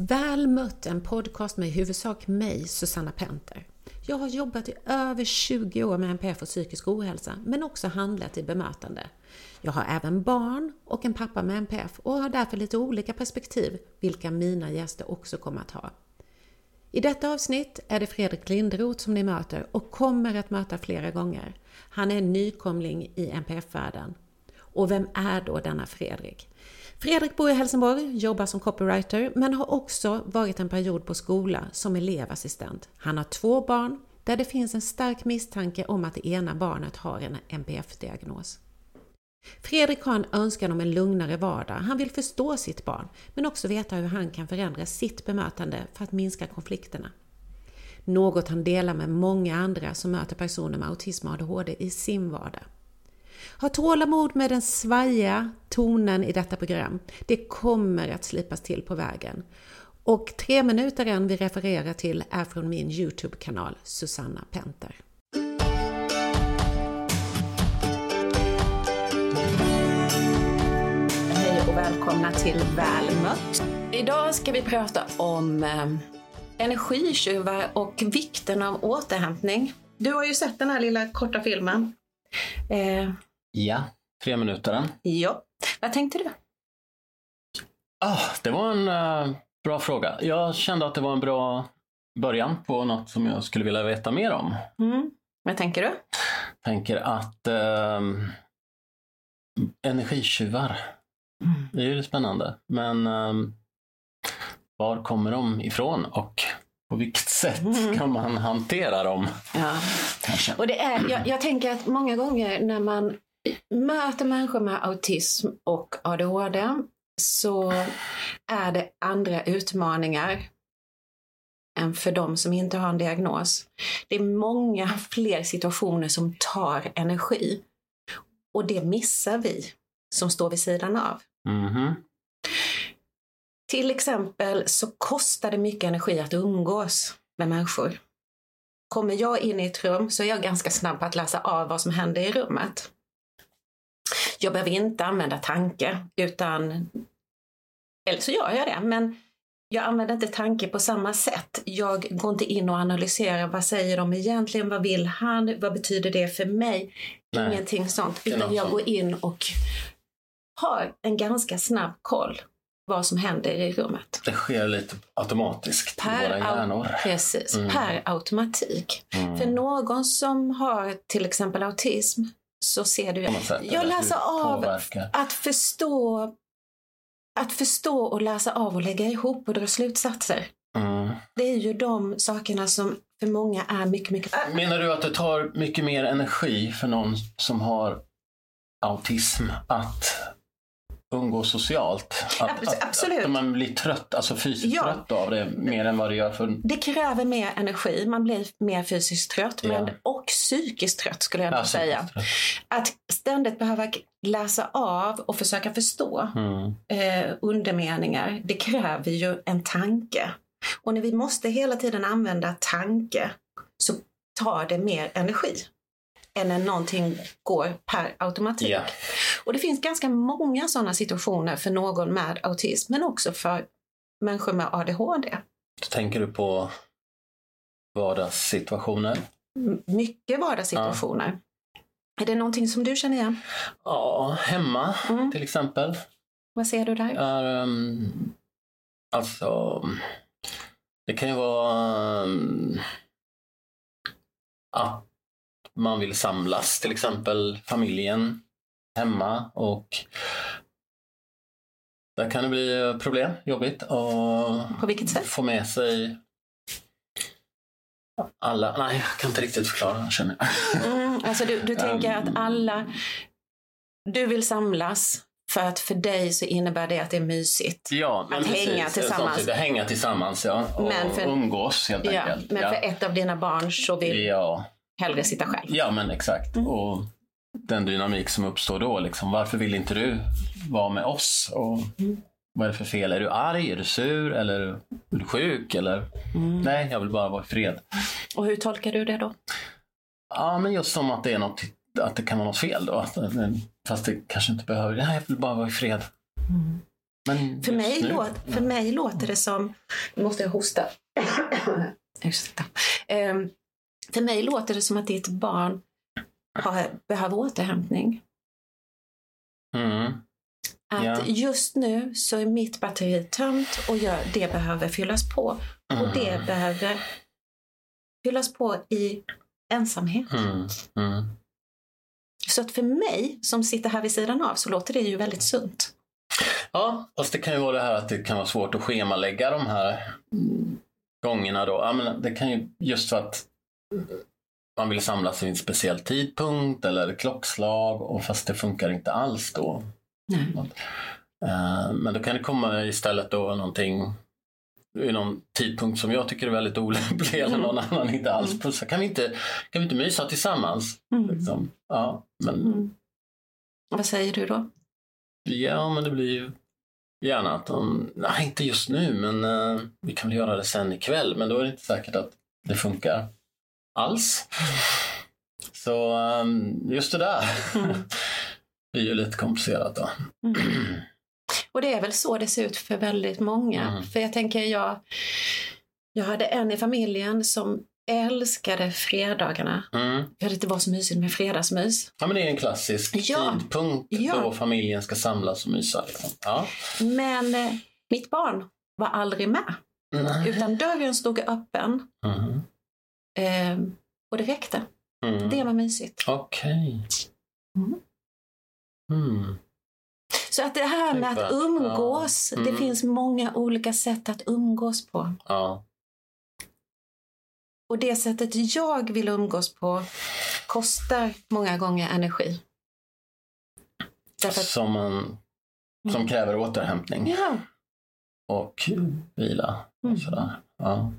Väl mött en podcast med i huvudsak mig, Susanna Penter. Jag har jobbat i över 20 år med NPF och psykisk ohälsa, men också handlat i bemötande. Jag har även barn och en pappa med NPF och har därför lite olika perspektiv, vilka mina gäster också kommer att ha. I detta avsnitt är det Fredrik Lindroth som ni möter och kommer att möta flera gånger. Han är en nykomling i NPF-världen. Och vem är då denna Fredrik? Fredrik bor i Helsingborg, jobbar som copywriter, men har också varit en period på skola som elevassistent. Han har två barn, där det finns en stark misstanke om att det ena barnet har en NPF-diagnos. Fredrik har en önskan om en lugnare vardag. Han vill förstå sitt barn, men också veta hur han kan förändra sitt bemötande för att minska konflikterna. Något han delar med många andra som möter personer med autism och ADHD i sin vardag. Ha tålamod med den svajiga tonen i detta program. Det kommer att slipas till på vägen. Och tre minuter vi refererar till är från min Youtube-kanal Susanna Penter. Hej och välkomna till Väl mött. Idag ska vi prata om eh, energitjuvar och vikten av återhämtning. Du har ju sett den här lilla korta filmen. Eh, Ja, tre minuter. Ja. Vad tänkte du? Ah, det var en uh, bra fråga. Jag kände att det var en bra början på något som jag skulle vilja veta mer om. Mm. Vad tänker du? tänker att uh, energitjuvar, mm. det är ju spännande. Men uh, var kommer de ifrån och på vilket sätt mm. kan man hantera dem? Ja. Och det är, jag, jag tänker att många gånger när man möter människor med autism och ADHD så är det andra utmaningar än för de som inte har en diagnos. Det är många fler situationer som tar energi och det missar vi som står vid sidan av. Mm -hmm. Till exempel så kostar det mycket energi att umgås med människor. Kommer jag in i ett rum så är jag ganska snabb på att läsa av vad som händer i rummet. Jag behöver inte använda tanke utan, eller så gör jag det, men jag använder inte tanke på samma sätt. Jag går inte in och analyserar vad säger de egentligen, vad vill han, vad betyder det för mig? Nej. Ingenting sånt, utan jag går in och har en ganska snabb koll vad som händer i rummet. Det sker lite automatiskt per i våra hjärnor. Precis, mm. per automatik. Mm. För någon som har till exempel autism så ser du. Jag läser av att förstå, att förstå och läsa av och lägga ihop och dra slutsatser. Mm. Det är ju de sakerna som för många är mycket, mycket... Menar du att det tar mycket mer energi för någon som har autism att umgås socialt? Att, Absolut. Att, man blir trött, alltså fysiskt ja. trött av det mer än vad det gör för... Det kräver mer energi, man blir mer fysiskt trött ja. men, och psykiskt trött skulle jag ja, säga. Trött. Att ständigt behöva läsa av och försöka förstå mm. eh, undermeningar, det kräver ju en tanke. Och när vi måste hela tiden använda tanke så tar det mer energi än när någonting går per automatik. Yeah. Och det finns ganska många sådana situationer för någon med autism, men också för människor med ADHD. Tänker du på vardagssituationer? Mycket vardagssituationer. Ja. Är det någonting som du känner igen? Ja, hemma mm. till exempel. Vad ser du där? Är, um, alltså, det kan ju vara um, att man vill samlas, till exempel familjen hemma och där kan det bli problem, jobbigt och På vilket sätt? få med sig alla. Nej, jag kan inte riktigt förklara, känner jag. Mm, alltså du, du tänker att alla, du vill samlas för att för dig så innebär det att det är mysigt. Ja, att precis, hänga tillsammans. Att hänga tillsammans, ja. Och men för, umgås helt ja, enkelt. Men ja. för ett av dina barn så vill ja. Hellre sitta själv. Ja, men exakt. Mm. Och den dynamik som uppstår då. Liksom. Varför vill inte du vara med oss? Och mm. Vad är det för fel? Är du arg? Är du sur? Eller är du sjuk? Eller? Mm. Nej, jag vill bara vara i fred. Och hur tolkar du det då? Ja, men just som att det, är något, att det kan vara något fel då. Fast det kanske inte behöver. Nej, jag vill bara vara i fred. Mm. Men För mig, nu- låt, för mig låter det som... Nu måste jag hosta. Ursäkta. Ehm, för mig låter det som att ditt barn har, behöver återhämtning. Mm. Att Ja. just nu så är mitt batteri tömt och jag, det behöver fyllas på. Och det Mm. behöver fyllas på i ensamhet. Mm. Mm. Så att för mig som sitter här vid sidan av så låter det ju väldigt sunt. Ja, fast det kan ju vara det här att det kan vara svårt att schemalägga de här gångerna då. Ja, men det kan ju just för att man vill samlas vid en speciell tidpunkt eller klockslag och fast det funkar inte alls då. Eh, Men då kan det komma istället då någonting vid någon tidpunkt som jag tycker är väldigt olämplig eller någon annan inte alls pussar. Kan vi inte, kan vi inte mysa tillsammans? Mm. Liksom? Ja, men, Mm. Vad säger du då? ja, men det blir ju gärna att de, nej inte just nu men eh, vi kan väl göra det sen ikväll. Men då är det inte säkert att det funkar alls. Så eh, just det där Mm. blir ju lite komplicerat då. Mm. Och det är väl så det ser ut för väldigt många. Mm. För jag tänker, jag, jag hade en i familjen som älskade fredagarna. Mm. För att det var så mysigt med fredagsmys. Ja, men det är en klassisk Ja. tidpunkt Ja. då familjen ska samlas och mysa. Liksom. Ja. Men eh, mitt barn var aldrig med. Nej. Utan dörren stod öppen Mhm. Eh, och det räckte. Mm. Det var mysigt. Okej. Mm. Mm. Så att det här med att umgås, ja. det Mm. finns många olika sätt att umgås på. Ja. Och det sättet jag vill umgås på kostar många gånger energi. Därför Som, en, som kräver återhämtning ja. och vila. Mm. Och sådär. Ja.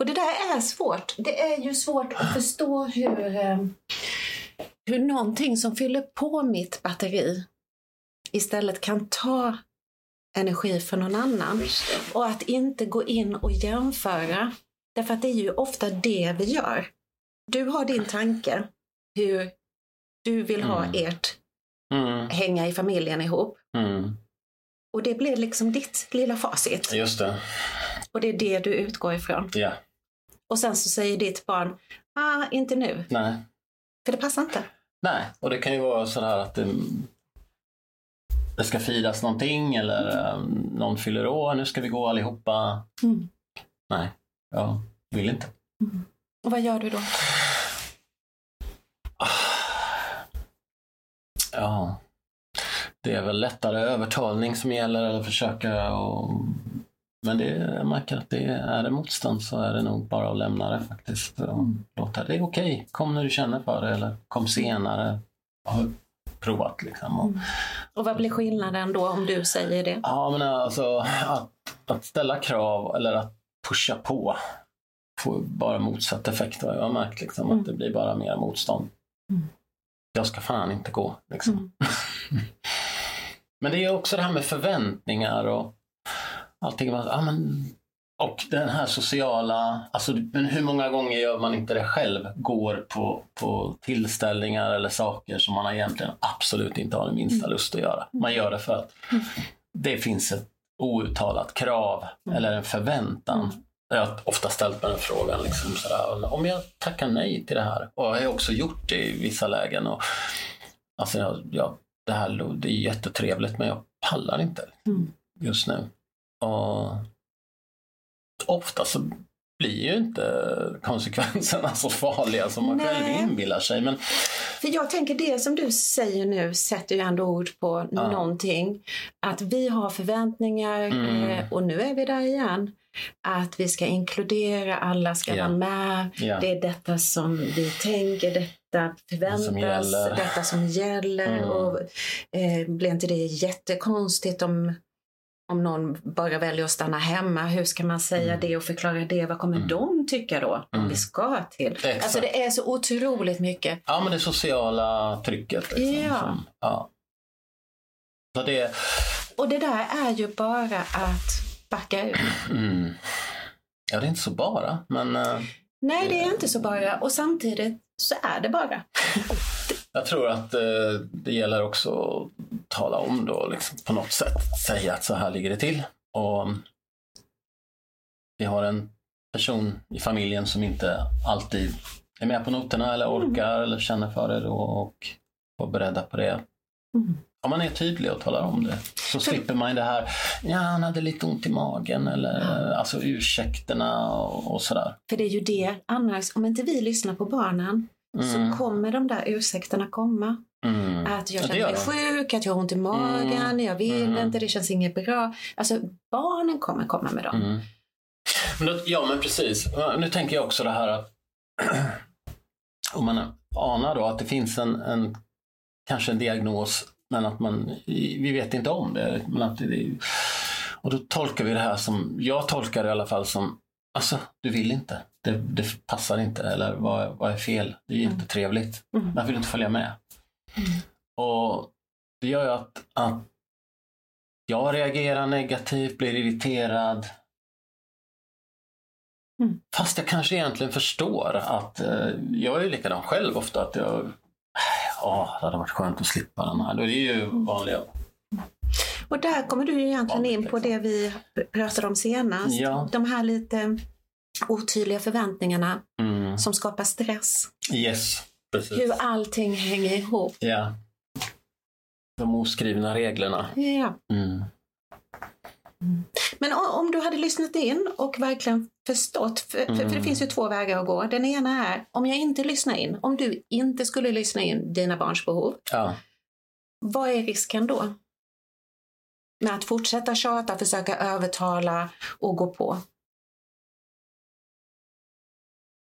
Och det där är svårt. Det är ju svårt att förstå hur, eh, hur någonting som fyller på mitt batteri istället kan ta energi för någon annan. Och att inte gå in och jämföra. Därför att det är ju ofta det vi gör. Du har din tanke hur du vill ha Mm. ert Mm. hänga i familjen ihop. Mm. Och det blir liksom ditt lilla facit. Just det. Och det är det du utgår ifrån. Ja. Och sen så säger ditt barn, ah, inte nu. Nej. För det passar inte. Nej, och det kan ju vara så här att det, det ska firas någonting eller um, någon fyller år, nu ska vi gå allihopa. Mm. Nej, jag vill inte. Och vad gör du då? Ja, det är väl lättare övertalning som gäller eller försöka och... Men det, jag märker att det är det motstånd så är det nog bara att lämna det faktiskt. Och låta det är okej, kom när du känner för det eller kom senare. Jag har provat liksom. Och, Mm. Och vad blir skillnaden då om du säger det? Ja, men alltså att, att ställa krav eller att pusha på får bara motsatt effekt. Jag har märkt liksom, Mm. att det blir bara mer motstånd. Mm. Jag ska fan inte gå. Liksom. Mm. Men det är också det här med förväntningar och allting. Ja, men, och den här sociala, alltså, men hur många gånger gör man inte det själv? Går på, på tillställningar eller saker som man egentligen absolut inte har den minsta lust att göra. Man gör det för att det finns ett outtalat krav eller en förväntan. Jag har ofta ställt mig den frågan, liksom sådär, om jag tackar nej till det här, och jag har också gjort det i vissa lägen. Och, alltså, jag, jag, det här det är jättetrevligt men jag pallar inte Mm. just nu. Och ofta så blir ju inte konsekvenserna så farliga som man själv Nej. inbillar sig. Men För jag tänker det som du säger nu sätter ju ändå ord på Ja. någonting. Att vi har förväntningar Mm. eh, och nu är vi där igen. Att vi ska inkludera, alla ska Ja. vara med. ja, Det är detta som vi tänker, detta förväntas, Som detta som gäller. Mm. Och, eh, blir inte det jättekonstigt om, om någon bara väljer att stanna hemma? Hur ska man säga Mm. det och förklara det? Vad kommer Mm. de tycka då? Om Mm. vi ska till? Exakt. Alltså det är så otroligt mycket. ja, men det sociala trycket. Liksom, Ja. Som, ja. Så det, Och det där är ju bara att backa ur. mm, ja, det är inte så bara, men eh, Nej, det är inte så bara. Och samtidigt så är det bara. Jag tror att eh, det gäller också tala om då liksom, på något sätt. Säga att så här ligger det till. Och vi har en person i familjen som inte alltid är med på noterna eller orkar mm. eller känner för det då och var beredda på det. Mm. Om man är tydlig och talar om det så slipper man det här, ja han hade lite ont i magen eller ja. alltså ursäkterna och, och sådär. För det är ju det, annars om inte vi lyssnar på barnen mm. så kommer de där ursäkterna komma. Mm. Att jag känner mig sjuk, att jag har ont i magen, mm. jag vill mm. inte, det känns inget bra. Alltså barnen kommer komma med dem. Mm. Men då, ja men precis. Nu tänker jag också det här att om man anar då att det finns en, en kanske en diagnos men att man, vi vet inte om det. Men att det och då tolkar vi det här som, jag tolkar det i alla fall som, alltså du vill inte. Det, det passar inte eller vad, vad är fel? Det är mm. inte trevligt. Mm. Varför vill du inte följa med? Mm. Och det gör ju att, att jag reagerar negativt, blir irriterad. Mm. Fast jag kanske egentligen förstår att eh, jag är likadan själv ofta. Att jag, ja, det hade varit skönt att slippa den här. Det är ju vanliga. Och där kommer du egentligen in på det vi pratade om senast. Ja. De här lite otydliga förväntningarna mm. som skapar stress. Yes, precis. Hur allting hänger ihop. Ja. De oskrivna reglerna. Ja. Mm. Men om du hade lyssnat in och verkligen förstått, för, mm. för, det mm. finns ju två vägar att gå. Den ena är, om jag inte lyssnar in, om du inte skulle lyssna in dina barns behov, ja. vad är risken då? Med att fortsätta tjata, försöka övertala och gå på?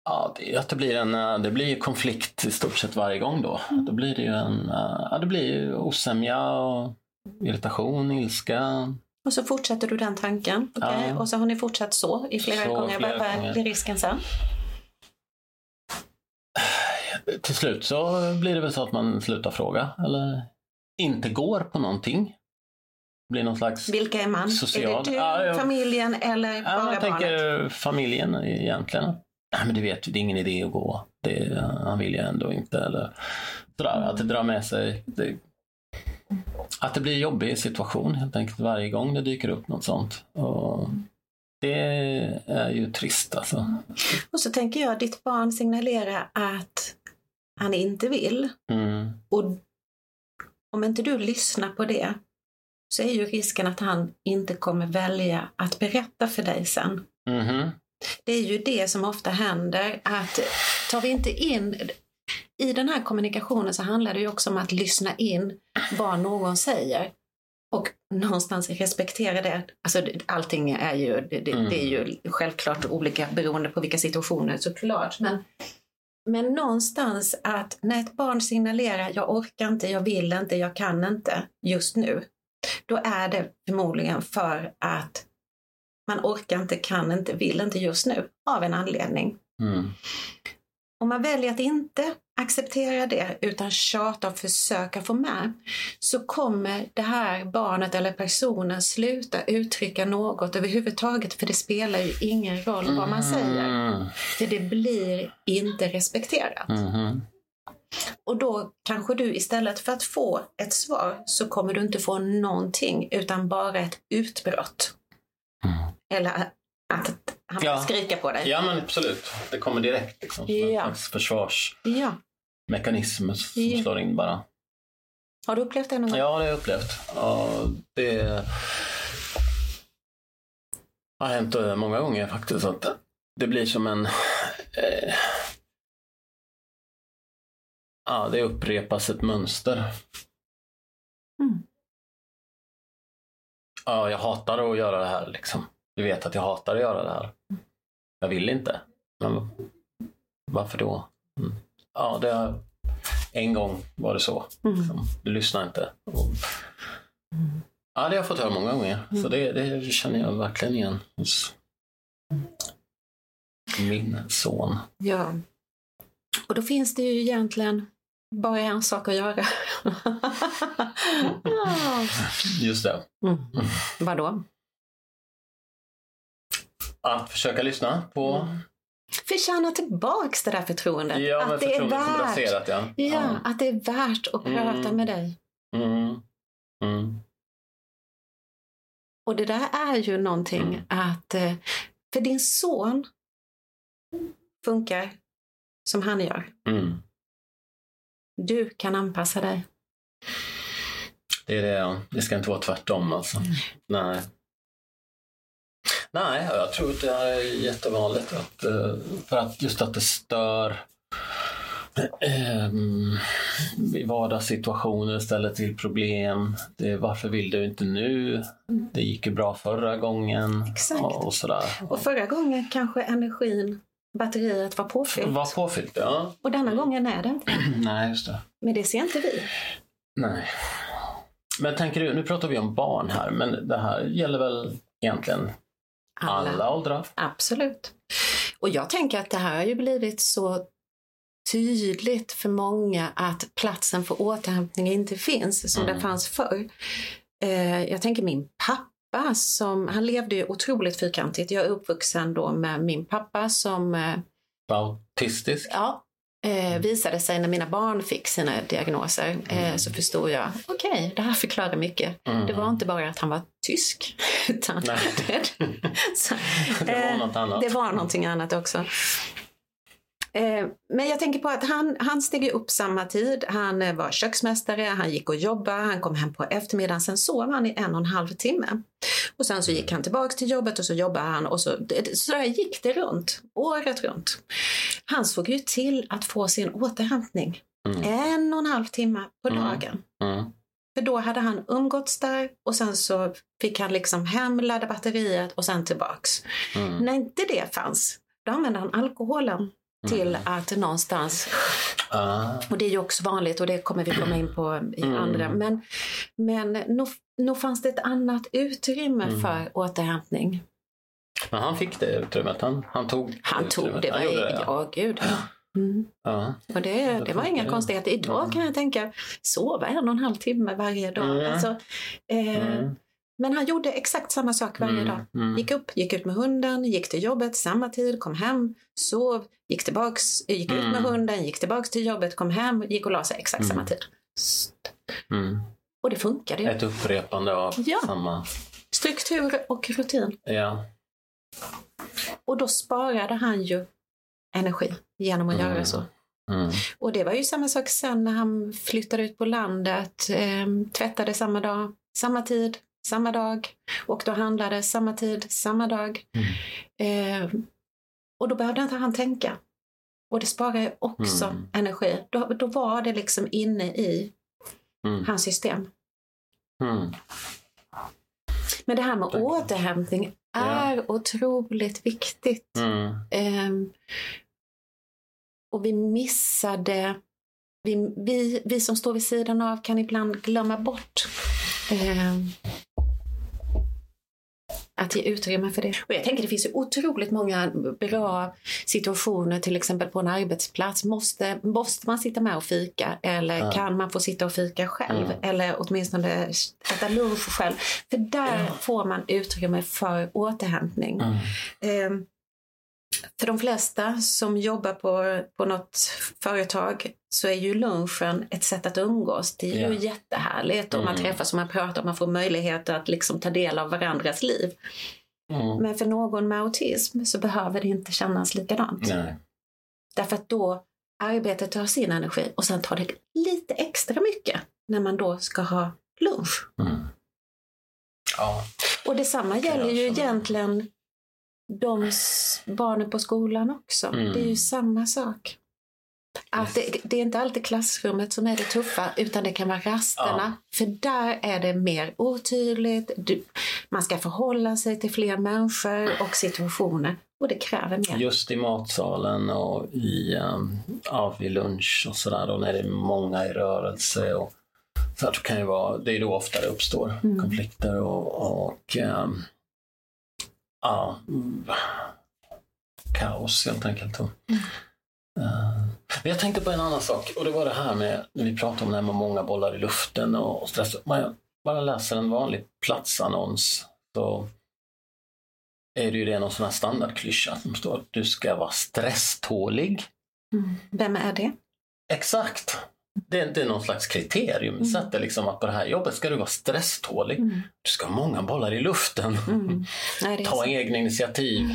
Ja, det är att det blir en eh, det blir konflikt i stort sett varje gång då. Mm. Då blir det ju en eh, ja, det blir osämja, och irritation, ilska, och så fortsätter du den tanken. Okay? Ja. Och så har ni fortsatt så i flera så, gånger. Flera Vad är risken sen? Till slut så blir det väl så att man slutar fråga eller inte går på någonting. Blir någon slags Vilka är man? Social... Är det du, ja, familjen eller ja, bara jag barnet? Jag tänker familjen egentligen. Men du vet, det är ingen idé att gå. Det, han vill ju ändå inte. Eller sådär, att det drar med sig. Det att det blir en jobbig situation helt enkelt varje gång det dyker upp något sånt. Och det är ju trist alltså. Och så tänker jag, ditt barn signalerar att han inte vill. Mm. Och om inte du lyssnar på det så är ju risken att han inte kommer välja att berätta för dig sen. Mm. Det är ju det som ofta händer, att tar vi inte in i den här kommunikationen så handlar det ju också om att lyssna in vad någon säger och någonstans respektera det. Alltså, allting är ju, det, mm. det, är ju självklart olika beroende på vilka situationer såklart. Men, men någonstans att när ett barn signalerar jag orkar inte, jag vill inte, jag kan inte just nu. Då är det förmodligen för att man orkar inte, kan inte, vill inte just nu av en anledning. Mm. Om man väljer att inte acceptera det utan tjata och försöka få med så kommer det här barnet eller personen sluta uttrycka något överhuvudtaget för det spelar ju ingen roll vad man säger. Mm. För det blir inte respekterat. Mm. Och då kanske du istället för att få ett svar så kommer du inte få någonting utan bara ett utbrott. Mm. Eller att han ja. skrika på dig. Ja men absolut. Det kommer direkt liksom. Som ja. en slags försvarsmekanism som ja. slår in bara. Har du upplevt det någon gång? Ja, det har jag upplevt. Ja, det har hänt eh, många gånger faktiskt. Att det blir som en... Eh, ja, det upprepas ett mönster. Mm. Ja, jag hatar att göra det här liksom. Du vet att jag hatar att göra det här. Jag vill inte. Men varför då? Mm. Ja, det, en gång var det så. Mm. Liksom. Du lyssnar inte. Och, ja, det har jag fått höra många gånger. Mm. Så det, det känner jag verkligen igen hos min son. Ja. Och då finns det ju egentligen bara en sak att göra. Just det. Mm. Vadå? Att försöka lyssna på mm. Förtjäna tillbaks det där förtroendet. Ja, att det är värt, raserat, ja. Ja, ja. att det är värt att prata mm. med dig. Mm. Mm. Och det där är ju någonting Mm. att, eh, för din son funkar som han gör. Mm. Du kan anpassa dig. Det är det, ja. Det ska inte vara tvärtom alltså. Nej. Nej, jag tror att det är jättevanligt. Att, eh, för att just att det stör ehm, i vardagssituationer ställer till problem. Det varför vill du inte nu? Det gick ju bra förra gången. Exakt. Och, och sådär. Och förra gången kanske energin, batteriet var påfyllt. Var påfyllt, ja. Och denna gången är det inte. Nej, just det. Men det ser inte vi. Nej. Men tänker du, nu pratar vi om barn här, men det här gäller väl egentligen alla, åldrar? Absolut. Och jag tänker att det här har ju blivit så tydligt för många att platsen för återhämtning inte finns som Mm. det fanns förr. Eh, jag tänker min pappa som, han levde ju otroligt fyrkantigt. Jag är uppvuxen då med min pappa som eh, Autistisk? Ja, eh, visade sig när mina barn fick sina diagnoser eh, så förstod jag, okej, det här förklarar mycket. Mm. Det var inte bara att han var tysk, utan det, så, Det var eh, något annat. det var någonting annat också. Eh, Men jag tänker på att han, han steg upp samma tid. Han eh, var köksmästare, han gick och jobbade, han kom hem på eftermiddagen. Sen sov han i en och en halv timme. Och sen så gick han tillbaks till jobbet och så jobbade han och så, så där gick det runt, året runt. Han såg ju till att få sin återhämtning. Mm. En och en halv timme på Mm. dagen. Mm. För då hade han umgåtts där och sen så fick han liksom hem, ladda batteriet och sen tillbaks. Mm. När inte det fanns, då använde han alkoholen till Mm. att någonstans, Ah. och det är ju också vanligt och det kommer vi komma in på i Mm. andra, men, men nog, nog fanns det ett annat utrymme Mm. för återhämtning. Men han fick det utrymmet. Han, han tog Han tog utrymmet. det, var, Han gjorde det, ja gud. Mm. ja. Och det, det var inga konstigheter. Idag Mm. kan jag tänka, sova en och en halv timme varje dag. Mm. Alltså, eh. Men han gjorde exakt samma sak varje Mm. dag. Mm. Gick upp, gick ut med hunden, gick till jobbet samma tid, kom hem, sov, gick tillbaks, gick ut med Mm. hunden, gick tillbaks till jobbet, kom hem, gick och la sig exakt Mm. samma tid. Och det funkade ju. Ett upprepande av Ja. samma... Struktur och rutin. Ja. Och då sparade han ju energi genom att Mm. göra så. Mm. Och det var ju samma sak sen när han flyttade ut på landet, eh, tvättade samma dag, samma tid, samma dag, och handlade samma tid, samma dag. Eh, och då behövde inte han tänka. Och det sparar ju också Mm. energi. Då, då var det liksom inne i Mm. hans system. Mm. Men det här med återhämtning Ja. är otroligt viktigt. Mm. Och vi missade, vi, vi, vi som står vid sidan av kan ibland glömma bort ehm, att ge utrymme för det. Och jag tänker det finns ju otroligt många bra situationer, till exempel på en arbetsplats. Måste, måste man sitta med och fika eller Ja. kan man få sitta och fika själv? Mm. Eller åtminstone äta lunch själv? För där Ja. får man utrymme för återhämtning. Mm. För de flesta som jobbar på, på något företag så är ju lunchen ett sätt att umgås. Det är ju Ja. jättehärligt och man Mm. träffas och man pratar och man får möjlighet att liksom ta del av varandras liv. Mm. Men för någon med autism så behöver det inte kännas likadant. Nej. Därför att då arbetet tar sin energi och sen tar det lite extra mycket när man då ska ha lunch. Mm. Ja. Och detsamma gäller ju egentligen de barnen på skolan också. Mm. Det är ju samma sak. Att det, det är inte alltid klassrummet som är det tuffa, utan det kan vara rasterna. För där är det mer otydligt. Du, man ska förhålla sig till fler människor och situationer. Och det kräver mer. Just i matsalen och i, um, ja, vid lunch och sådär, då när det är många i rörelse. Och, så att det, kan ju vara, det är då ofta det uppstår Mm. konflikter och, och um, ja, kaos helt enkelt. Mm. eh, men jag tänkte på en annan sak och det var det här med, när vi pratade om det här med många bollar i luften och, och stress. Om jag bara läser en vanlig platsannons så är det ju det någon sån här standardklyscha som står att du ska vara stresstålig. Mm. Vem är det? Exakt! Det, är- det är någon slags kriterium. Mm. Sätter liksom att på det här jobbet ska du vara stresstålig. Mm. Du ska ha många bollar i luften. Mm. Nej, det Ta så. egna initiativ.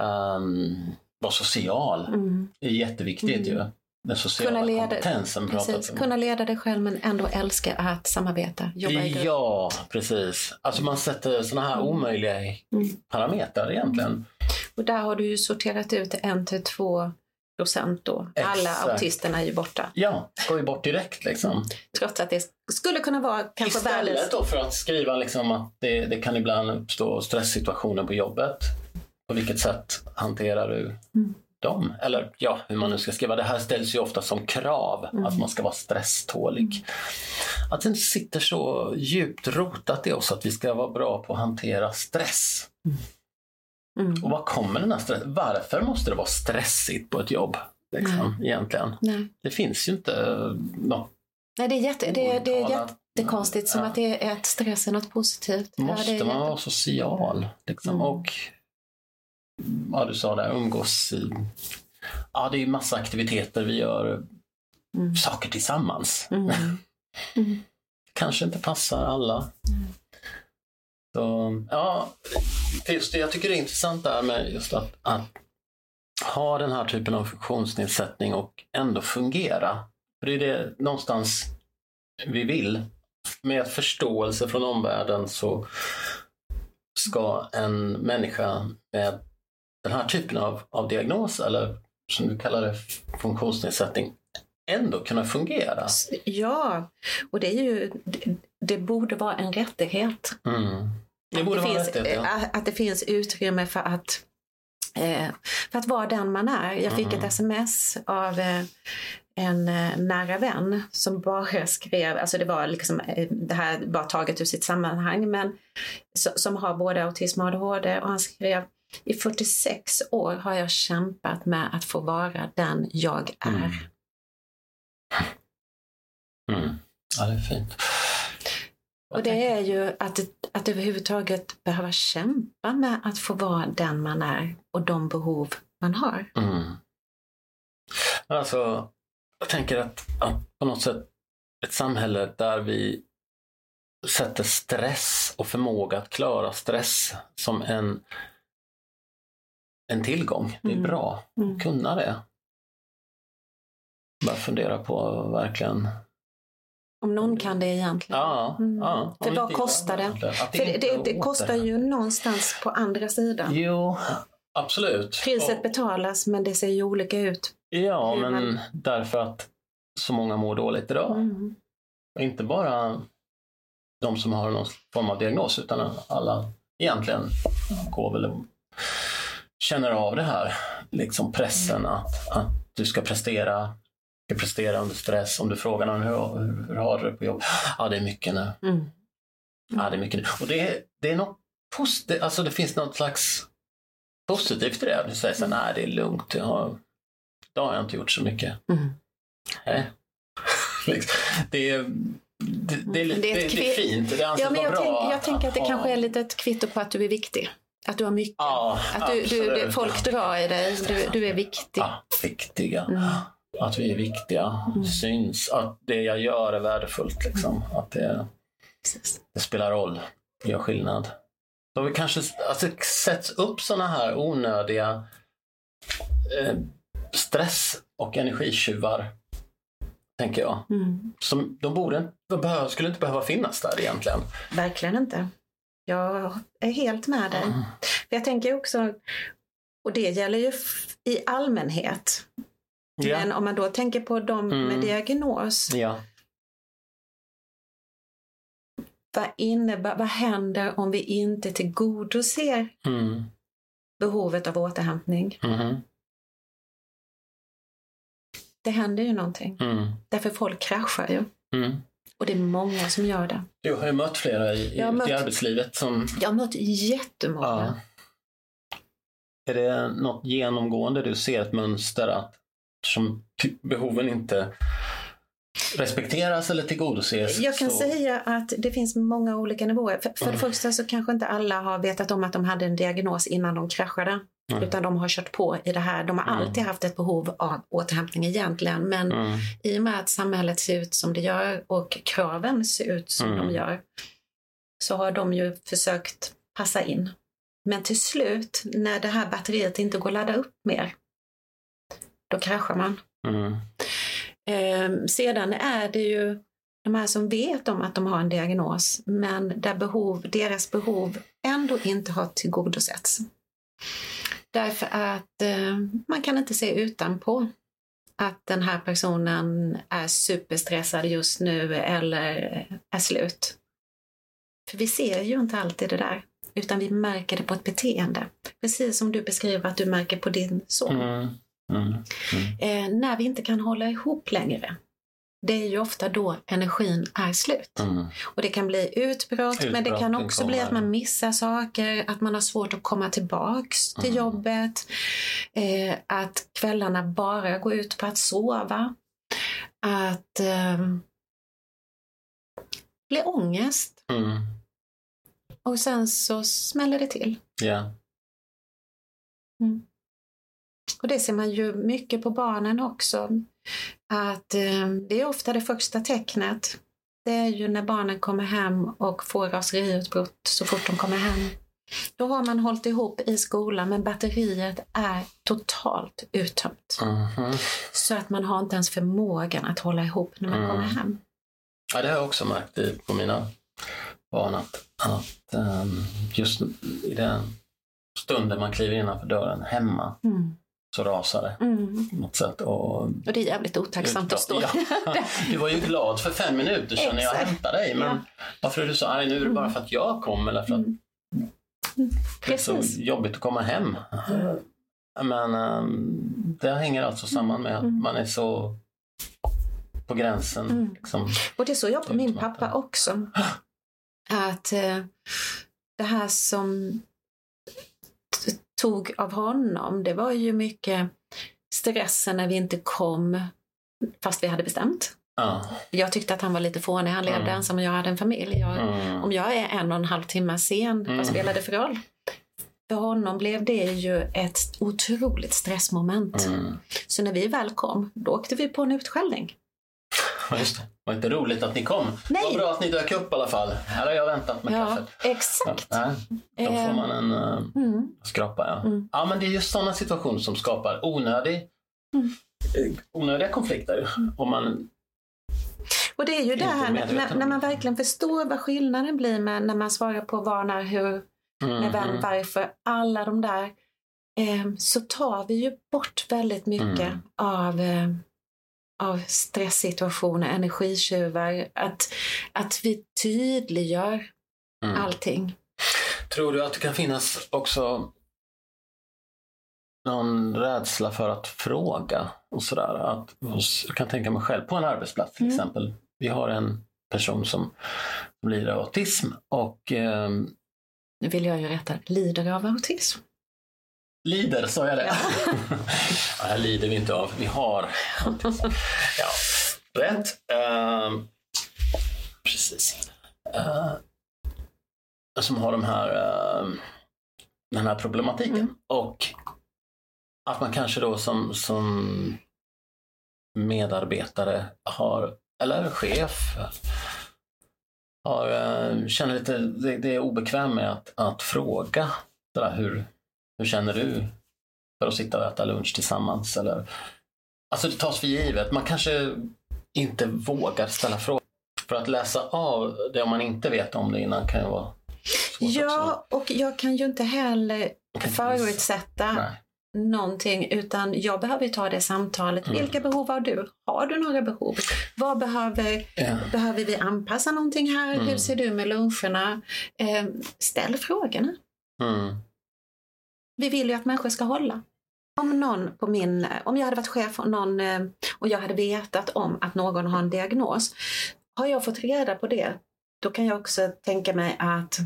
Um, vara social. Mm. Det är jätteviktigt ju. Den sociala Kunna leda- kompetensen Precis. Kunna leda dig själv men ändå älska att samarbeta, jobba i. Ja, precis. Alltså man sätter sådana här omöjliga Mm. parametrar egentligen. Och där har du ju sorterat ut en till två procent då. Alla Exakt. autisterna är ju borta. Ja, går ju bort direkt liksom. Trots att det skulle kunna vara kanske Istället världens... då för att skriva liksom att det, det kan ibland uppstå stresssituationer på jobbet. På vilket sätt hanterar du Mm. dem? Eller ja, hur man nu ska skriva. Det här ställs ju ofta som krav, Mm. att man ska vara stresstålig. Att det sitter så djupt rotat i oss att vi ska vara bra på att hantera stress. Mm. Och var kommer den här stressen? Varför måste det vara stressigt på ett jobb? Liksom, egentligen. Nej. Det finns ju inte eh, något. Nej, det är, jätte, det, är- det är jättekonstigt. Som Ja. att det är att stress är något positivt. Ja, Måste är man vara social? Liksom. Mm. Och ja, du sa där, umgås i... Ja, det är ju massa aktiviteter vi gör, Mm. saker tillsammans. Mm. Mm. Kanske inte passar alla. Så, ja, just det, jag tycker det är intressant det här med just att, att ha den här typen av funktionsnedsättning och ändå fungera. För det är det någonstans vi vill. Med förståelse från omvärlden så ska en människa med den här typen av, av diagnos, eller som du kallar det, funktionsnedsättning, ändå kunna fungera. Ja, och det är ju... Det, det borde vara en rättighet. Mm. Det borde det vara finns, rättighet, ja. eh, Att det finns utrymme för att, eh, för att vara den man är. Jag fick Mm. ett sms av eh, en nära vän som bara skrev, alltså det var liksom det här bara taget ur sitt sammanhang, men so- som har både autism och ADHD och han skrev i 46 år har jag kämpat med att få vara den jag är. Mm. Mm. Ja, det är fint. Och det är ju att, att överhuvudtaget behöva kämpa med att få vara den man är och de behov man har. Mm. Alltså, jag tänker att, att på något sätt ett samhälle där vi sätter stress och förmåga att klara stress som en, en tillgång. Det är Mm. bra Mm. att kunna det. Bara fundera på verkligen. Om någon kan det egentligen. Ja, Mm. ja. För vad kostar det? Att För det, det, det kostar ju någonstans på andra sidan. Jo, absolut. Priset Och- betalas men det ser ju olika ut. Ja, men man- därför att så många mår dåligt idag. Mm. Och Inte bara de som har någon form av diagnos utan alla egentligen går väl och känner av det här. Liksom pressen att, att du ska prestera. Ska prestera under stress. Om du frågar någon hur, hur, har du det på jobb? Ja, det är mycket nu. Mm. Ja, det är mycket nu. Och det, är- det är något positivt. Alltså det finns något slags positivt i det. Du säger så här, nej det är lugnt. Jag har, idag har jag inte gjort så mycket. Mm. Nej. Liksom. det, är, det, det, är, lite- Det är ett det är fint. Det anses Ja, men vara jag, bra. tänk, jag tänker att det ha- kanske är lite ett kvitto på att du är viktig. Att du har mycket. Ja, att du, du, folk drar i dig. Du, du är viktig. Ja, viktiga. Mm. Att vi är viktiga. Mm. Syns. Att det jag gör är värdefullt. Liksom. Att det, det spelar roll. Gör skillnad. Så vi kanske alltså, sätts upp sådana här onödiga eh, stress och energitjuvar. Tänker jag. Mm. Som, de borde, de behöver, skulle inte behöva finnas där egentligen. Verkligen inte. Jag är helt med dig. Mm. Jag tänker också, och det gäller ju i allmänhet. Ja. Men om man då tänker på de med Mm. diagnos, ja. vad, innebär, vad händer om vi inte tillgodoser Mm. behovet av återhämtning? Mhm. Det händer ju någonting. Mm. Därför folk kraschar ju. Mm. Och det är många som gör det. Du har ju mött flera i, i, Jag har mött- i arbetslivet som... Jag har mött jättemånga. Ja. Är det något genomgående du ser ett mönster att som ty- behoven inte respekteras eller tillgodoses? Jag kan så... säga att det finns många olika nivåer. För, för det Mm. första så kanske inte alla har vetat om att de hade en diagnos innan de kraschade. Mm. Utan de har kört på i det här. De har Mm. alltid haft ett behov av återhämtning egentligen. Men Mm. i och med att samhället ser ut som det gör och kraven ser ut som Mm. de gör så har de ju försökt passa in. Men till slut, när det här batteriet inte går att ladda upp mer, då kraschar man. Mm. Eh, sedan är det ju de här som vet om att de har en diagnos, men där behov, deras behov ändå inte har tillgodosetts. Därför att eh, man kan inte se utanpå att den här personen är superstressad just nu eller är slut. För vi ser ju inte alltid det där, utan vi märker det på ett beteende. Precis som du beskriver att du märker på din son. Mm. Mm. Eh, när vi inte kan hålla ihop längre. Det är ju ofta då energin är slut. Mm. Och det kan bli utbrott, men det kan också bli att man missar saker, att man har svårt att komma tillbaks till Mm. jobbet. Eh, att kvällarna bara går ut på att sova. Att eh, bli ångest. Mm. Och sen så smäller det till. Ja. Och det ser man ju mycket på barnen också. Att eh, det är ofta det första tecknet. Det är ju när barnen kommer hem och får raseriutbrott så fort de kommer hem. Då har man hållit ihop i skolan men batteriet är totalt uttömt. Mhm. Så att man har inte ens förmågan att hålla ihop när man Mm. kommer hem. Ja, det har jag också märkt på mina barn att, att ehm, just i den stunden man kliver innanför dörren hemma Mm. Så rasar det Mm. något sätt. Och, Och det är jävligt otacksamt att stå Ja, du var ju glad för fem minuter sedan när jag hämtade dig. Men Ja. varför är du så arg nu? Är det bara Mm. för att jag kom eller för att Mm. det är så jobbigt att komma hem? Men ehm, det hänger alltså samman med att Mm. man är så på gränsen. Mm. Liksom. Och det såg jag på min pappa också. Att eh, det här som tog av honom, det var ju mycket stressen när vi inte kom fast vi hade bestämt. Ja. Jag tyckte att han var lite fånig, han levde Mm. ensam och jag hade en familj. Jag, Mm. Om jag är en och en halv timme sen, Mm. vad spelar det för roll? För honom blev det ju ett otroligt stressmoment. Mm. Så när vi väl kom, då åkte vi på en utskällning. Ja. Var inte roligt att ni kom. Nej. Vad bra att ni dök upp i alla fall. Här har jag väntat med Ja, kaffet. exakt. Ja, då får man en uh, Mm. skrapa. Ja. Mm. ja, men det är just sådana situationer som skapar onödig, Mm. eh, onödiga konflikter. Om man, Och det är ju det här när, när man verkligen förstår vad skillnaden blir med när man svarar på var, när, hur, när, vem, Mhm. varför, alla de där. Eh, så tar vi ju bort väldigt mycket Mm. av, eh, av stresssituationer, energitjuvar. Att, att vi tydliggör Mm. allting. Tror du att det kan finnas också någon rädsla för att fråga och sådär? Att, jag kan tänka mig själv på en arbetsplats till Mm. exempel. Vi har en person som, lider av autism och ehm, Nu vill jag ju rätta, lider av autism. Lider, sa jag det? Ja. Ja. här lider vi inte av. Vi har. Ja, rätt. Ehm, precis. Uh, som har de här, ehm, den här problematiken. Mm. Och att man kanske då som, som medarbetare har, eller chef, har, känner lite, det, det är obekväm med att, att fråga sådär, hur, hur känner du för att sitta och äta lunch tillsammans? Eller, alltså det tas för givet. Man kanske inte vågar ställa frågor. För att läsa av det om man inte vet om det innan kan ju vara svårt också. Ja, och jag kan ju inte heller förutsätta Nej. någonting utan jag behöver ta det samtalet. Mm. Vilka behov har du? Har du några behov? Vad behöver, Ja. behöver vi anpassa någonting här? Mm. Hur ser du med luncherna? Eh, ställ frågorna. Mm. Vi vill ju att människor ska hålla. Om någon på min, om jag hade varit chef och, någon, eh, och jag hade vetat om att någon har en diagnos, har jag fått reda på det, då kan jag också tänka mig att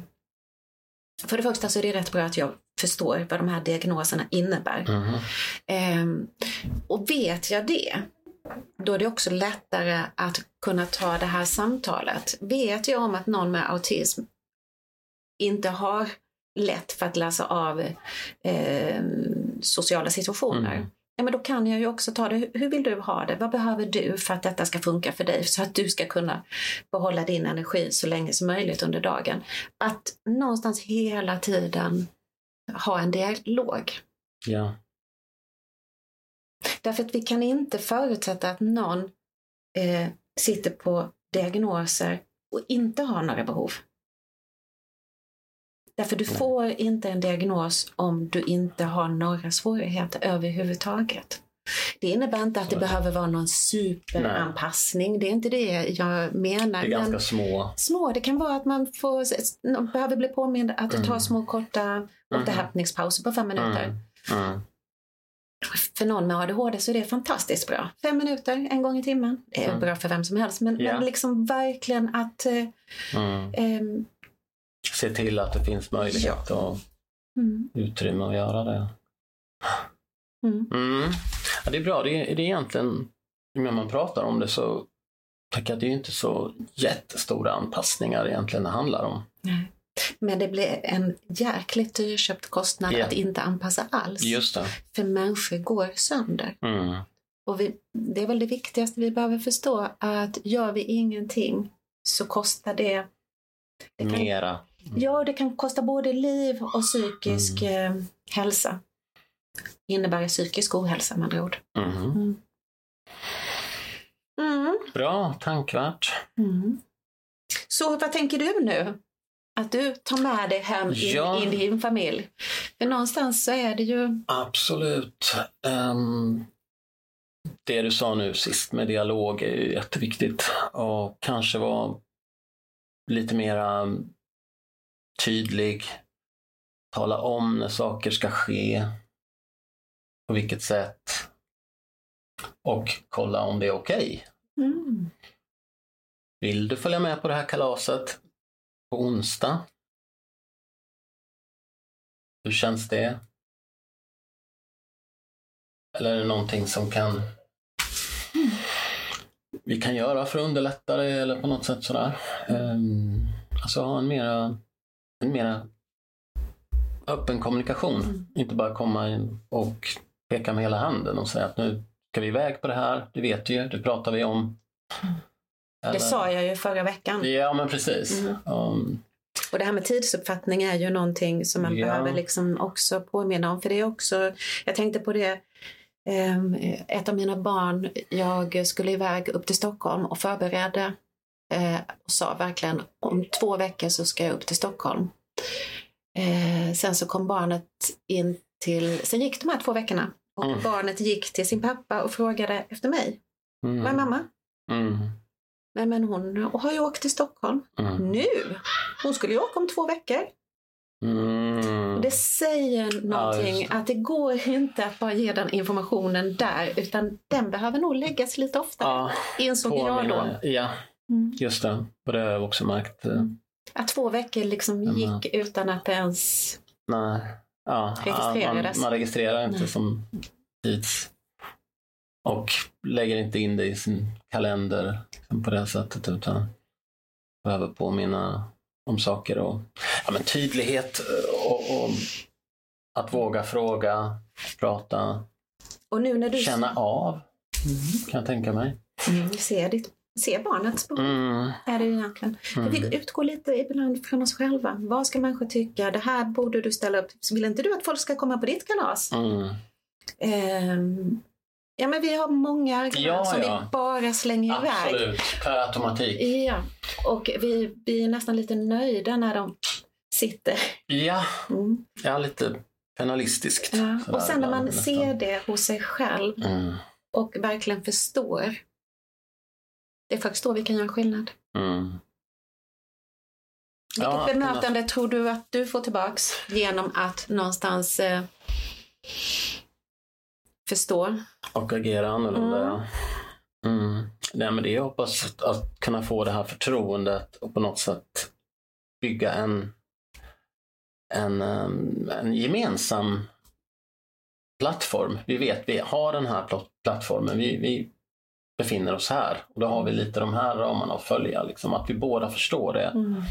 för det första så är det rätt bra att jag förstår vad de här diagnoserna innebär. Mhm. Ehm, och vet jag det, då är det också lättare att kunna ta det här samtalet. Vet jag om att någon med autism inte har lätt för att läsa av eh, sociala situationer. Mm. Ja, men då kan jag ju också ta det. Hur vill du ha det? Vad behöver du för att detta ska funka för dig? Så att du ska kunna behålla din energi så länge som möjligt under dagen. Att någonstans hela tiden ha en dialog. Ja. Därför att vi kan inte förutsätta att någon eh, sitter på diagnoser och inte har några behov. Därför du Nej. får inte en diagnos om du inte har några svårigheter överhuvudtaget. Det innebär inte att det behöver vara någon superanpassning. Det är inte det jag menar. Det är ganska små. Små, det kan vara att man får, behöver bli påmind att ta Mm. små korta återhämtningspauser på fem minuter. Mm. Mm. För någon med ADHD så är det fantastiskt bra. Fem minuter en gång i timmen. Det är Mm. bra för vem som helst. Men, Ja. men liksom verkligen att... Eh, Mm. ehm, Se till att det finns möjlighet och mm, utrymme att göra det. mm, Mm. Ja, det är bra. Det är, det är egentligen, när man pratar om det så tycker jag att det är inte så jättestora anpassningar egentligen det handlar om. nej. Men det blir en jäkligt dyrköpt kostnad Ja. att inte anpassa alls. Just det. För människor går sönder. Mm. Och vi, det är väl det viktigaste vi behöver förstå att gör vi ingenting så kostar det... det kan, Mera. Ja, det kan kosta både liv och psykisk Mm. eh, hälsa. Innebär psykisk ohälsa med andra ord. Mm. Mm. Bra, tankvärt. Mm. Så vad tänker du nu? Att du tar med dig hem in, Ja. in i din familj? För någonstans så är det ju... Absolut. Ehm, det du sa nu sist med dialog är ju jätteviktigt. Och kanske vara lite mera tydlig. Tala om när saker ska ske. På vilket sätt. Och kolla om det är okej. Mm. Vill du följa med på det här kalaset på onsdag? Hur känns det? Eller är det någonting som kan vi kan göra för att underlätta det eller på något sätt sådär. Um, alltså ha en mera, en mera öppen kommunikation. Mm. Inte bara komma in och peka med hela handen och säga att nu ska vi iväg på det här. Det vet du ju, det pratar vi om. Det Eller- sa jag ju förra veckan. Ja, men precis. Mm. Um, Och det här med tidsuppfattning är ju någonting som man Ja. behöver liksom också påminna om. För det är också, jag tänkte på det, ehm, ett av mina barn, jag skulle iväg upp till Stockholm och förberedde eh, och sa verkligen om två veckor så ska jag upp till Stockholm. Eh, sen så kom barnet in till, sen gick de här två veckorna och Mm. barnet gick till sin pappa och frågade efter mig. mm, Var är mamma? Mm, Nej men hon har ju åkt till Stockholm. mm, Nu? Hon skulle ju åka om två veckor. mm. Och Det säger någonting det. att det går inte att bara ge den informationen där utan den behöver nog läggas lite oftare, Ja, insåg jag då. Ja, Mm. just det. Och det har jag också märkt. eh, Mm. Att två veckor liksom Mm. gick utan att ens... Nej. Ja, Registrerades. Man, man registrerar inte Nej. som tids... Och lägger inte in det i sin kalender liksom på det sättet utan behöver påminna om saker och ja, men tydlighet eh, och, och att våga fråga, prata, Och nu när du känna av kan jag tänka mig. mm, ser, ditt, ser barnets behov, Mm, är det egentligen. mm. Vi utgår lite ibland från oss själva. Vad ska människor tycka? Det här borde du ställa upp. Vill inte du att folk ska komma på ditt kalas? Mm. Ehm, ja, men vi har många argument Ja, som ja. vi bara slänger iväg. Absolut, per automatik. Ja, och vi, vi är nästan lite nöjda när de sitter. Ja, Mm. ja lite penalistiskt. Ja. Och sen när man nästan. ser det hos sig själv Mm. och verkligen förstår. Det är först då vi kan göra skillnad. Mm. Vilket Ja, bemötande tror du att du får tillbaks genom att någonstans eh, förstå? Och agera annorlunda. Mm. ja. Mm. Nej, men det jag hoppas att, att kunna få det här förtroendet och på något sätt bygga en, en, em, en gemensam plattform. Vi vet vi har den här pl- plattformen. Vi, vi befinner oss här. Och då har vi mm. lite de här ramarna att följa, liksom, att vi båda förstår det mm.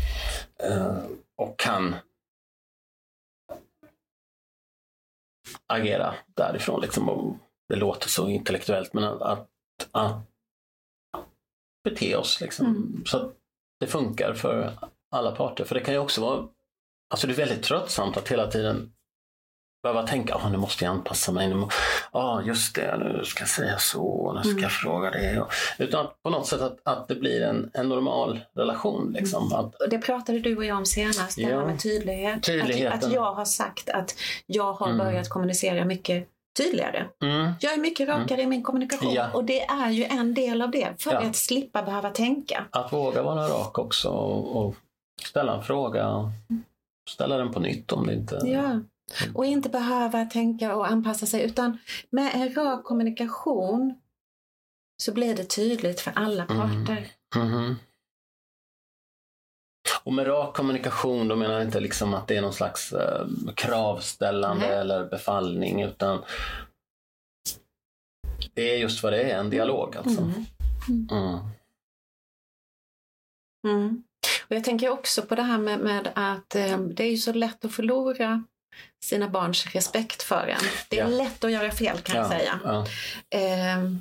Eh, och kan agera därifrån. Liksom. Det låter så intellektuellt men att, att, att bete oss liksom. Mm. så att det funkar för alla parter. För det kan ju också vara Alltså det är väldigt tröttsamt att hela tiden behöva tänka, ah, nu måste jag anpassa mig, nu må, ah, just det, nu ska jag säga så, nu ska Mm. jag fråga det. Och, utan på något sätt att, att det blir en, en normal relation. Liksom. Att, det pratade du och jag om senast, det Ja. här med tydlighet. Att, att jag har sagt att jag har Mm. börjat kommunicera mycket tydligare. mm, Jag är mycket rakare i min kommunikation Ja. och det är ju en del av det för Ja. att slippa behöva tänka. att våga vara rak också och, och ställa en fråga, ställa den på nytt om det inte... Ja. Och inte behöva tänka och anpassa sig utan med en rak kommunikation så blir det tydligt för alla Mm. parter. Mhm. Och med rak kommunikation då menar jag inte liksom att det är någon slags eh, kravställande Nej. eller befallning utan det är just vad det är, en dialog alltså. Mm. Mm. Mm. Och jag tänker också på det här med, med att eh, det är ju så lätt att förlora sina barns respekt för en. Det är Ja. lätt att göra fel kan jag Ja, säga. Eh,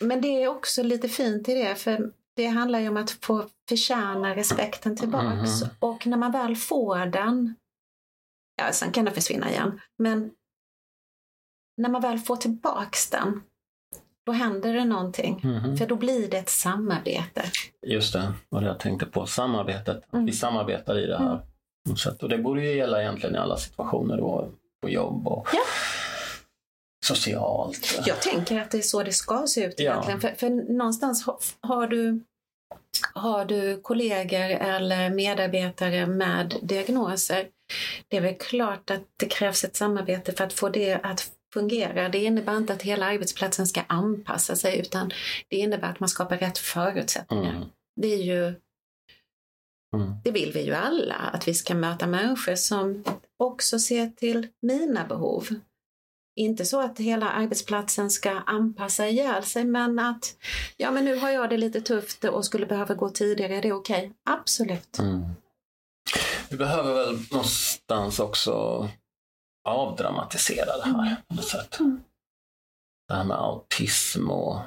men det är också lite fint i det för det handlar ju om att få förtjäna respekten tillbaks. Mhm. Och när man väl får den, ja sen kan det försvinna igen, men när man väl får tillbaks den, då händer det någonting. Mhm. För då blir det ett samarbete. Just det, vad jag tänkte på. Samarbetet. Mm. Vi samarbetar i det här. På något sätt. Och det borde ju gälla egentligen i alla situationer då, på jobb och Ja. socialt. Jag tänker att det är så det ska se ut Ja. egentligen. För, för någonstans har, har, du, har du kollegor eller medarbetare med diagnoser. Det är väl klart att det krävs ett samarbete för att få det att fungera. Det innebär inte att hela arbetsplatsen ska anpassa sig utan det innebär att man skapar rätt förutsättningar. Mm. Det är ju Mm. det vill vi ju alla, att vi ska möta människor som också ser till mina behov. Inte så att hela arbetsplatsen ska anpassa ihjäl sig, men att ja, men nu har jag det lite tufft och skulle behöva gå tidigare, är det okej? Absolut. Mm. Vi behöver väl någonstans också avdramatisera det här på något sätt. Mm. Det här med autism och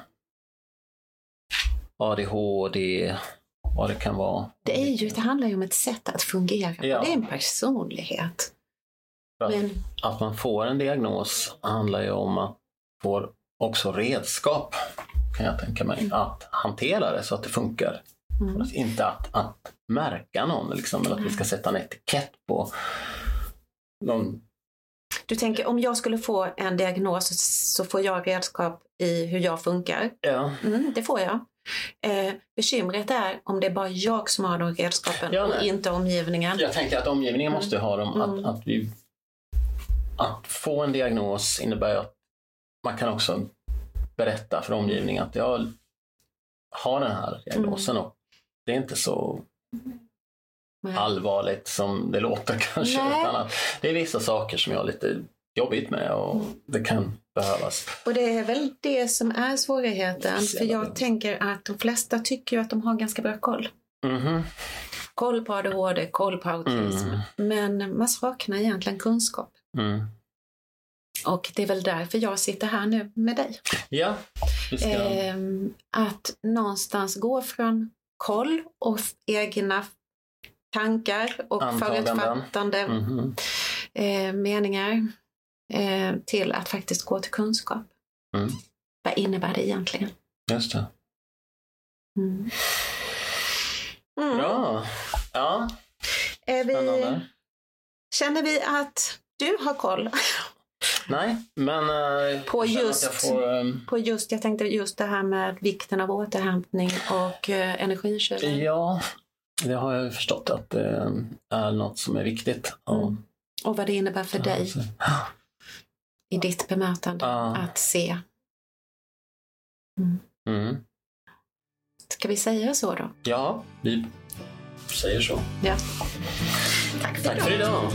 ADHD, vad det kan vara. Det, är ju, det handlar ju om ett sätt att fungera på. Ja. Det är en personlighet. Men, att man får en diagnos handlar ju om att få också redskap, kan jag tänka mig, att hantera det så att det funkar. mm, Alltså Inte att, att märka någon, liksom, eller att vi ska sätta en etikett på någon. du tänker om jag skulle få en diagnos så får jag redskap i hur jag funkar. Ja, Mm, det får jag. Eh, bekymret är om det är bara jag som har de redskapen Ja, och inte omgivningen. jag tänker att omgivningen måste ha dem. Mm. Att, att, vi, att få en diagnos innebär att man kan också berätta för omgivningen att jag har den här diagnosen och det är inte så Nej. allvarligt som det låter kanske. Utan att det är vissa saker som jag lite jobbigt med och Mm. det kan behövas. Och det är väl det som är svårigheten. För jag tänker att de flesta tycker ju att de har ganska bra koll. Mhm. Koll på ADHD, koll på autism. Mm. Men man saknar egentligen kunskap. Mm. Och det är väl därför jag sitter här nu med dig. Ja, ska... Ehm, att någonstans gå från koll och egna tankar och Antaganden. förutfattande Mhm. eh, meningar eh, till att faktiskt gå till kunskap. Mm. Vad innebär det egentligen? Just det. Mm. Mm. Bra. Ja, Är vi, spännande. känner vi att du har koll Nej, men eh, På just- jag får, ehm, på just, jag tänkte just det här med vikten av återhämtning och eh, energikyla? ja, det har jag förstått att det är något som är viktigt. Ja. Mm. Och vad det innebär för dig Så- i ditt bemötande Ja. att se. Mm. Ska vi säga så då? Ja, vi säger så. Ja. Tack för Tack för idag.